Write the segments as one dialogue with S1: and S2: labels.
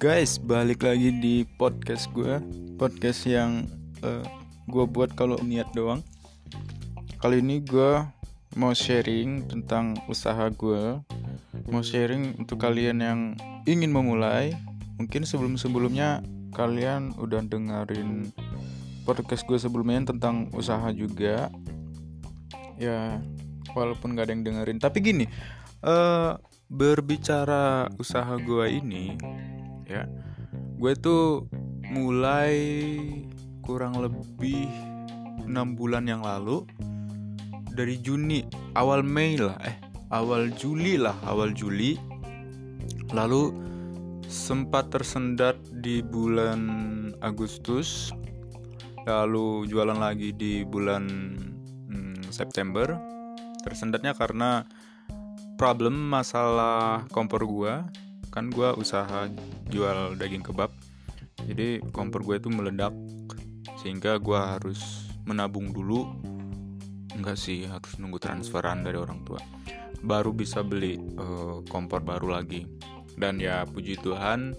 S1: guys, balik lagi di podcast gue Podcast yang uh, gue buat kalau niat doang. Kali ini gue mau sharing tentang usaha gue Mau sharing untuk kalian yang ingin memulai. Mungkin sebelum-sebelumnya kalian udah dengerin podcast gue sebelumnya tentang usaha juga. Ya, walaupun gak ada yang dengerin. Tapi gini, uh, berbicara usaha gue ini ya. Gue tuh mulai kurang lebih enam bulan yang lalu dari Juni awal Mei lah eh awal Juli lah awal Juli. Lalu sempat tersendat di bulan Agustus lalu jualan lagi di bulan hmm, September. Tersendatnya karena problem masalah kompor gua kan gua usaha jual daging kebab. Jadi kompor gue itu meledak sehingga gua harus menabung dulu. Enggak sih harus nunggu transferan dari orang tua. Baru bisa beli uh, kompor baru lagi. Dan ya puji Tuhan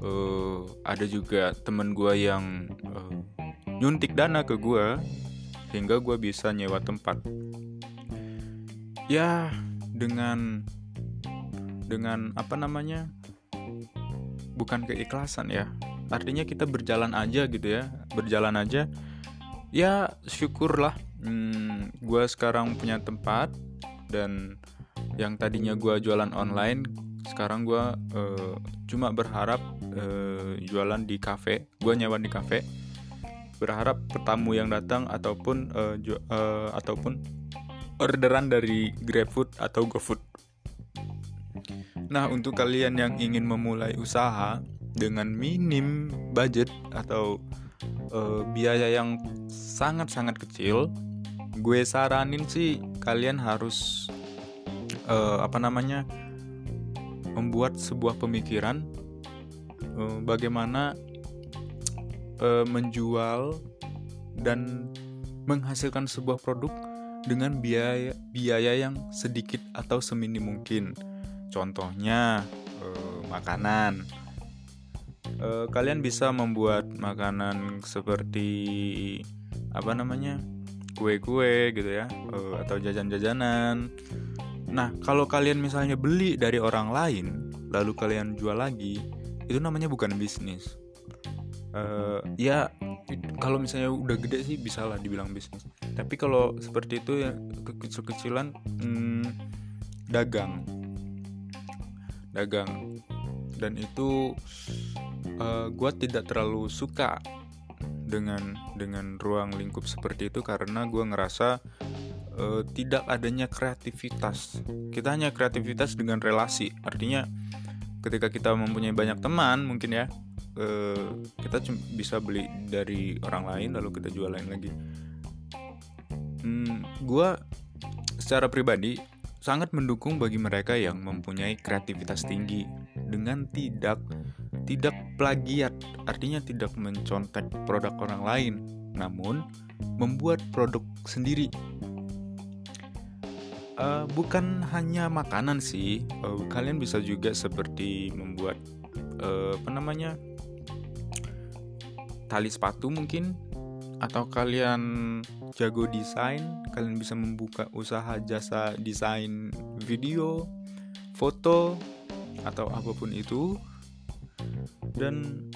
S1: uh, ada juga temen gua yang uh, nyuntik dana ke gua sehingga gua bisa nyewa tempat. Ya dengan dengan apa namanya bukan keikhlasan ya. Artinya kita berjalan aja gitu ya berjalan aja. Ya syukurlah hmm, gue sekarang punya tempat dan yang tadinya gue jualan online sekarang gue uh, cuma berharap uh, jualan di cafe gue nyewa di cafe berharap petamu yang datang ataupun uh, uh, ataupun orderan dari GrabFood atau GoFood. Nah, untuk kalian yang ingin memulai usaha dengan minim budget atau uh, biaya yang sangat-sangat kecil, gue saranin sih kalian harus uh, apa namanya? membuat sebuah pemikiran uh, bagaimana uh, menjual dan menghasilkan sebuah produk dengan biaya biaya yang sedikit atau seminim mungkin. Contohnya eh, makanan. Eh, kalian bisa membuat makanan seperti apa namanya? kue-kue gitu ya eh, atau jajan-jajanan. Nah, kalau kalian misalnya beli dari orang lain lalu kalian jual lagi, itu namanya bukan bisnis. Uh, ya kalau misalnya udah gede sih bisa lah dibilang bisnis tapi kalau seperti itu ya kecil-kecilan hmm, dagang dagang. Dan itu uh, eh, gue tidak terlalu suka dengan dengan ruang lingkup seperti itu karena gue ngerasa uh, tidak adanya kreativitas. Kita hanya kreativitas dengan relasi. Artinya ketika kita mempunyai banyak teman mungkin ya uh, kita bisa beli dari orang lain lalu kita jual lain lagi. Hmm, gue secara pribadi sangat mendukung bagi mereka yang mempunyai kreativitas tinggi dengan tidak tidak plagiat artinya tidak mencontek produk orang lain namun membuat produk sendiri. Uh, bukan hanya makanan sih uh, kalian bisa juga seperti membuat uh, apa namanya tali sepatu mungkin atau kalian jago desain kalian bisa membuka usaha jasa desain video foto atau apa pun itu. Dan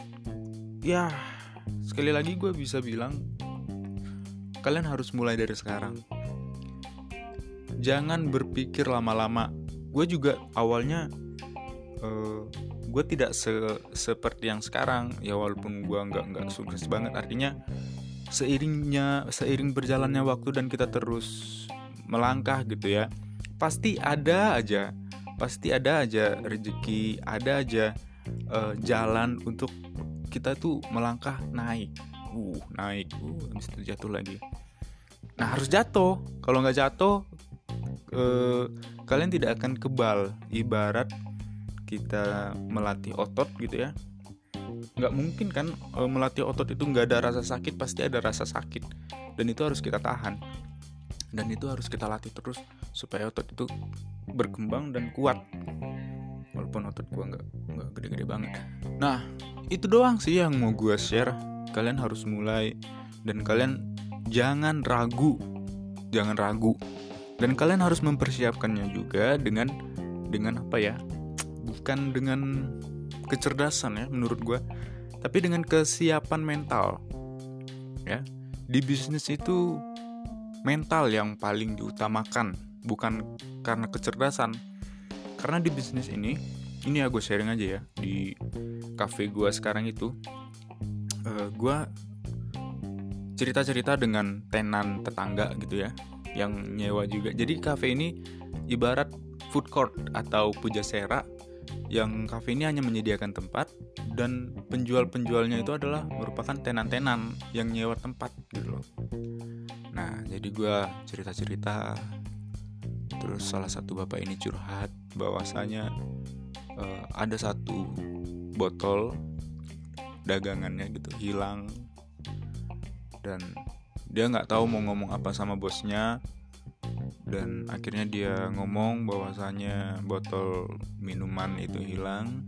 S1: ya sekali lagi gue bisa bilang kalian harus mulai dari sekarang. Jangan berpikir lama-lama. Gue juga awalnya uh, gue tidak se seperti yang sekarang. Ya walaupun gue nggak nggak sukses banget artinya seiringnya seiring berjalannya waktu dan kita terus melangkah gitu ya pasti ada aja pasti ada aja rezeki ada aja uh, jalan untuk kita tuh melangkah naik. Uh naik. Uh habis itu jatuh lagi. Nah harus jatuh. Kalau nggak jatuh uh, kalian tidak akan kebal. Ibarat kita melatih otot gitu ya nggak mungkin kan e, melatih otot itu nggak ada rasa sakit pasti ada rasa sakit. Dan itu harus kita tahan. Dan itu harus kita latih terus supaya otot itu berkembang dan kuat. Walaupun otot gue nggak nggak gede-gede banget. Nah itu doang sih yang mau gue share. Kalian harus mulai. Dan kalian jangan ragu. Jangan ragu. Dan kalian harus mempersiapkannya juga dengan dengan apa ya? Bukan dengan kecerdasan ya menurut gue tapi dengan kesiapan mental ya di bisnis itu mental yang paling diutamakan bukan karena kecerdasan. Karena di bisnis ini ini ya gue sharing aja ya di cafe gue sekarang itu uh, eh, gue cerita-cerita dengan tenan tetangga gitu ya yang nyewa juga. Jadi cafe ini ibarat food court atau pujasera yang cafe ini hanya menyediakan tempat dan penjual-penjualnya itu adalah merupakan tenan-tenan yang nyewa tempat gitu loh. Nah, jadi gue cerita-cerita terus salah satu bapak ini curhat bahwasanya uh, ada satu botol dagangannya gitu hilang dan dia nggak tahu mau ngomong apa sama bosnya dan akhirnya dia ngomong bahwasanya botol minuman itu hilang.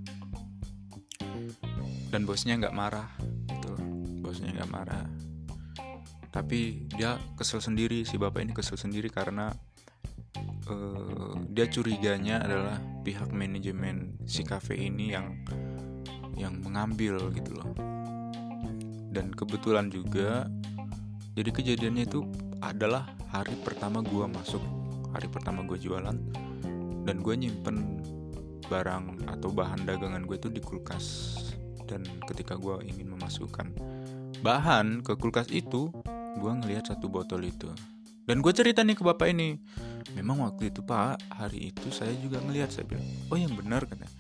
S1: Dan bosnya nggak marah gitu bosnya nggak marah. Tapi dia kesel sendiri si bapak ini kesel sendiri karena uh, dia curiganya adalah pihak manajemen si cafe ini yang yang mengambil gitu loh. Dan kebetulan juga jadi kejadiannya itu adalah hari pertama gue masuk hari pertama gue jualan dan gue nyimpen barang atau bahan dagangan gue itu di kulkas. Dan ketika gue ingin memasukkan bahan ke kulkas itu gue ngelihat satu botol itu. Dan gue cerita nih ke bapak ini memang waktu itu pak hari itu saya juga ngelihat saya bilang. Oh yang benar katanya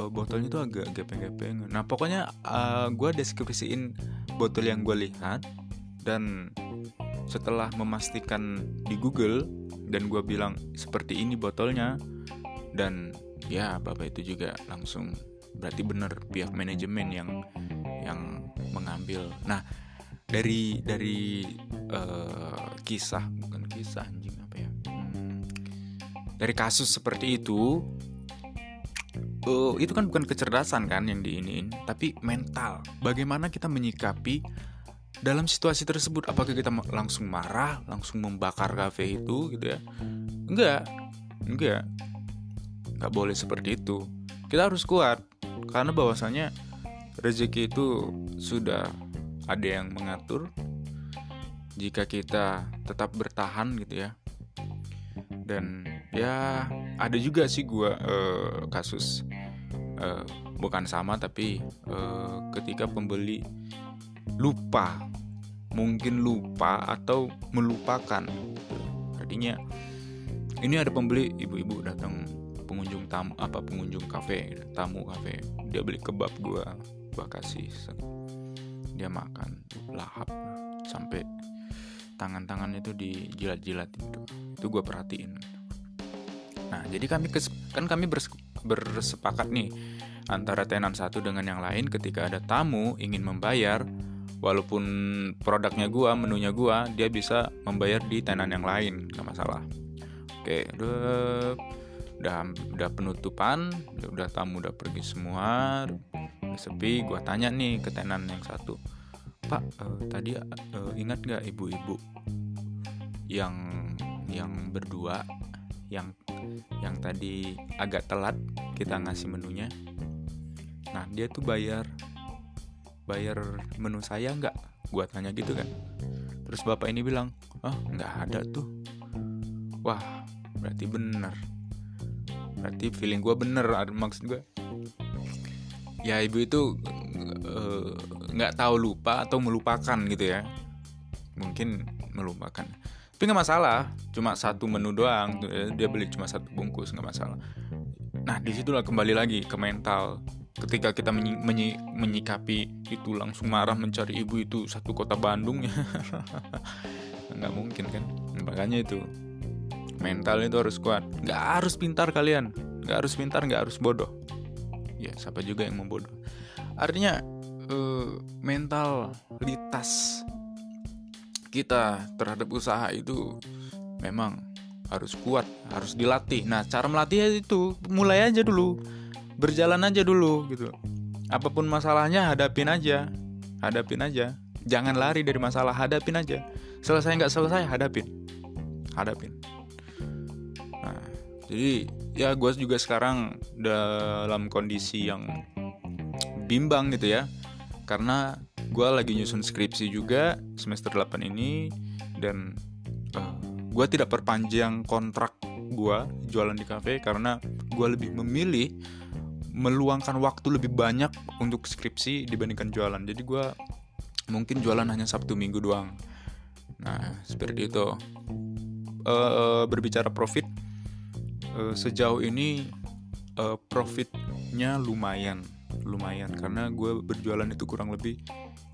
S1: uh, botolnya itu agak gepeng-gepeng. Nah pokoknya uh, gue deskripsiin botol yang gue lihat dan setelah memastikan di Google dan gue bilang seperti ini botolnya dan ya bapak itu juga langsung berarti bener pihak manajemen yang yang mengambil. Nah dari dari uh, kisah bukan kisah anjing apa ya? Hmm, dari kasus seperti itu uh, itu kan bukan kecerdasan kan yang diinin tapi mental. Bagaimana kita menyikapi dalam situasi tersebut apakah kita langsung marah langsung membakar kafe itu gitu ya? Enggak enggak. Enggak boleh seperti itu. Kita harus kuat karena bahwasanya rezeki itu sudah ada yang mengatur. Jika kita tetap bertahan gitu ya. Dan ya ada juga sih gua uh, kasus uh, bukan sama tapi uh, ketika pembeli lupa. Mungkin lupa atau melupakan. Artinya ini ada pembeli ibu-ibu datang pengunjung tamu apa pengunjung kafe tamu kafe. Dia beli kebab gua gua kasih dia makan lahap sampai tangan-tangan itu dijilat-jilat itu itu gua perhatiin. Nah jadi kami kes, kan kami bersepakat nih antara tenan satu dengan yang lain ketika ada tamu ingin membayar walaupun produknya gua menunya gua dia bisa membayar di tenan yang lain nggak masalah. Oke udah udah udah penutupan udah tamu udah pergi semua. Udah sepi gua tanya nih ke tenan yang satu. Pak uh, tadi uh, ingat nggak ibu-ibu yang yang berdua yang yang tadi agak telat kita ngasih menunya? Nah dia tuh bayar bayar menu saya nggak? Gua tanya gitu kan. Terus bapak ini bilang oh nggak ada tuh. Wah berarti bener. Berarti feeling gue bener maksud gue ya ibu itu eh, nggak uh, tahu lupa atau melupakan gitu ya. Mungkin melupakan. Tapi nggak masalah cuma satu menu doang. Dia beli cuma satu bungkus nggak masalah. Nah di situlah kembali lagi ke mental ketika kita menyi menyi menyikapi itu langsung marah mencari ibu itu satu kota Bandung ya. Nggak mungkin kan? Makanya itu mental itu harus kuat. Nggak harus pintar kalian. Nggak harus pintar nggak harus bodoh. Ya siapa juga yang membodoh artinya uh, mentalitas kita terhadap usaha itu memang harus kuat harus dilatih. Nah cara melatih itu mulai aja dulu berjalan aja dulu gitu. Apa pun masalahnya hadapin aja. Hadapin aja. Jangan lari dari masalah hadapin aja. Selesai nggak selesai hadapin. Hadapin. Nah jadi ya gue juga sekarang dalam kondisi yang bimbang gitu ya. Karena gue lagi nyusun skripsi juga semester 8 ini dan uh, eh, gue tidak perpanjang kontrak gue jualan di cafe karena gue lebih memilih meluangkan waktu lebih banyak untuk skripsi dibandingkan jualan. Jadi gue mungkin jualan hanya sabtu minggu doang. Nah seperti itu. Uh, berbicara profit uh, sejauh ini uh, profitnya lumayan lumayan. Karena gue berjualan itu kurang lebih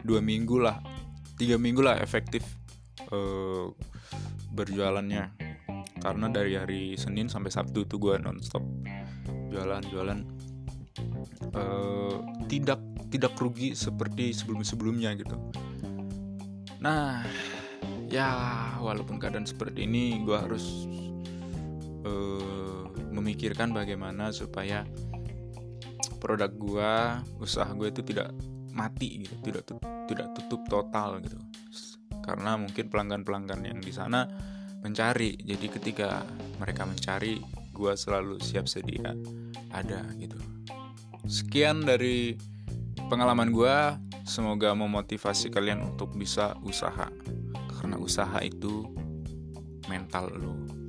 S1: dua minggu lah tiga minggu lah efektif uh, berjualannya. Karena dari hari Senin sampai Sabtu tuh gue nonstop jualan-jualan uh, tidak tidak rugi seperti sebelum-sebelumnya gitu. Nah, ya walaupun keadaan seperti ini, gue harus uh, memikirkan bagaimana supaya produk gue, usaha gue itu tidak mati gitu, tidak tidak tutup total gitu. Karena mungkin pelanggan-pelanggan yang di sana mencari, jadi ketika mereka mencari, gue selalu siap sedia ada gitu. Sekian dari pengalaman gue. Semoga memotivasi kalian untuk bisa usaha. Karena usaha itu mental lo.